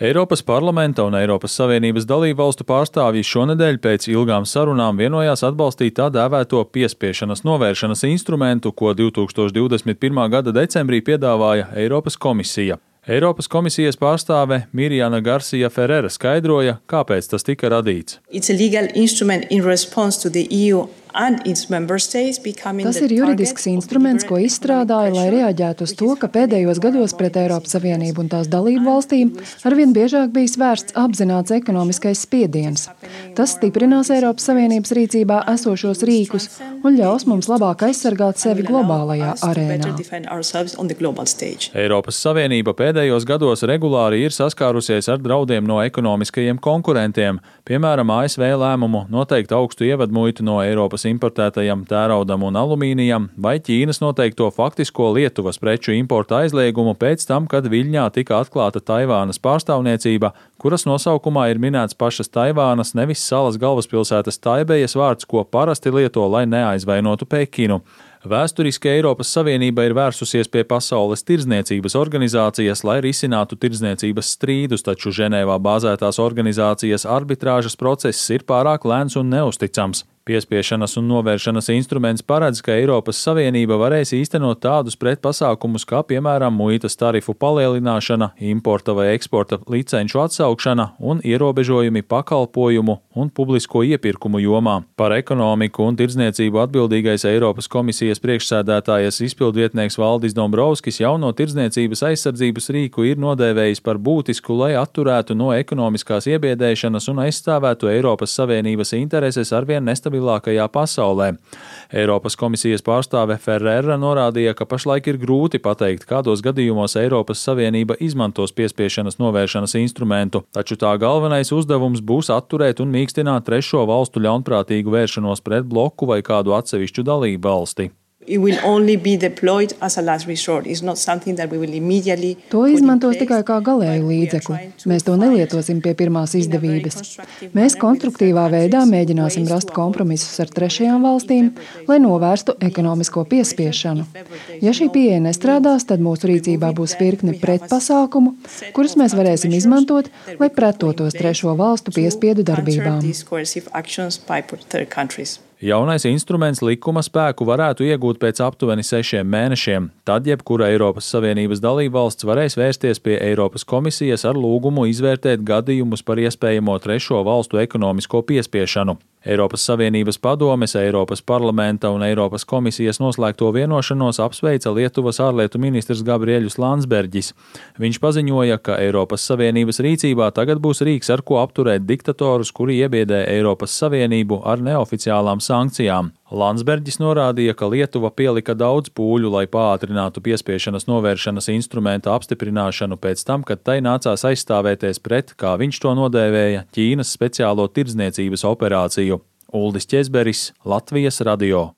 Eiropas parlamenta un Eiropas Savienības dalību valstu pārstāvji šonadēļ pēc ilgām sarunām vienojās atbalstīt tā dēvēto piespiešanas novēršanas instrumentu, ko 2021. gada decembrī piedāvāja Eiropas komisija. Eiropas komisijas pārstāve Mirjana Garcia Ferrera skaidroja, kāpēc tas tika radīts. Tas ir juridisks instruments, ko izstrādāja, lai reaģētu uz to, ka pēdējos gados pret Eiropas Savienību un tās dalību valstīm arvien biežāk bijis vērsts apzināts ekonomiskais spiediens. Tas stiprinās Eiropas Savienības rīcībā esošos rīkus un ļaus mums labāk aizsargāt sevi globālajā arēnā. Eiropas Savienība pēdējos gados regulāri ir saskārusies ar draudiem no ekonomiskajiem konkurentiem, piemēram, ASV lēmumu noteikt augstu ievadmuitu no Eiropas importētajam tēraudam un alumīnijam, vai Ķīnas noteikto faktisko Lietuvas preču importa aizliegumu pēc tam, kad Viļņā tika atklāta Taivānas pārstāvniecība, kuras nosaukumā ir minēts pašas Taivānas, nevis salas galvaspilsētas Taibejas vārds, ko parasti lieto, lai neaizvainotu Pekinu. Vēsturiski Eiropas Savienība ir vērsusies pie Pasaules tirdzniecības organizācijas, lai risinātu tirdzniecības strīdus, taču Ženēvā bāzētās organizācijas arbitrāžas process ir pārāk lēns un neusticams. Piespiešanas un novēršanas instruments paredz, ka Eiropas Savienība varēs īstenot tādus pretpasākumus kā, piemēram, muitas tarifu palielināšana, importa vai eksporta licenču atsaukšana un ierobežojumi pakalpojumu un publisko iepirkumu jomā. Par ekonomiku un tirdzniecību atbildīgais Eiropas komisijas priekšsēdētājas izpildvietnieks Valdis Dombrovskis jauno tirdzniecības aizsardzības rīku ir nodēvējis par būtisku, lai atturētu no ekonomiskās iebiedēšanas un aizstāvētu Eiropas Savienības intereses arvien nestabilākā nestabilākajā pasaulē. Eiropas komisijas pārstāve Ferrera norādīja, ka pašlaik ir grūti pateikt, kādos gadījumos Eiropas Savienība izmantos piespiešanas novēršanas instrumentu, taču tā galvenais uzdevums būs atturēt un mīkstināt trešo valstu ļaunprātīgu vēršanos pret bloku vai kādu atsevišķu dalību valsti. To izmantos tikai kā galēju līdzekli. Mēs to nelietosim pie pirmās izdevības. Mēs konstruktīvā veidā mēģināsim rast kompromisus ar trešajām valstīm, lai novērstu ekonomisko piespiešanu. Ja šī pieeja nestrādās, tad mūsu rīcībā būs virkne pretpasākumu, kurus mēs varēsim izmantot, lai pretotos trešo valstu piespiedu darbībām. Jaunais instruments likuma spēku varētu iegūt pēc aptuveni sešiem mēnešiem. Tad jebkura Eiropas Savienības dalībvalsts varēs vērsties pie Eiropas komisijas ar lūgumu izvērtēt gadījumus par iespējamo trešo valstu ekonomisko piespiešanu. Eiropas Savienības padomes, Eiropas parlamenta un Eiropas komisijas noslēgto vienošanos apsveica Lietuvas ārlietu ministrs Gabrieļus Landsbergis. Viņš paziņoja, ka Eiropas Savienības rīcībā tagad būs rīks, ar ko apturēt diktatorus, kuri iebiedē Eiropas Savienību ar neoficiālām sankcijām. Landsbergis norādīja, ka Lietuva pielika daudz pūļu, lai pātrinātu piespiešanas novēršanas instrumenta apstiprināšanu pēc tam, kad tai nācās aizstāvēties pret, kā viņš to nodēvēja, Ķīnas speciālo tirdzniecības operāciju. Uldis Česberis, Latvijas radio.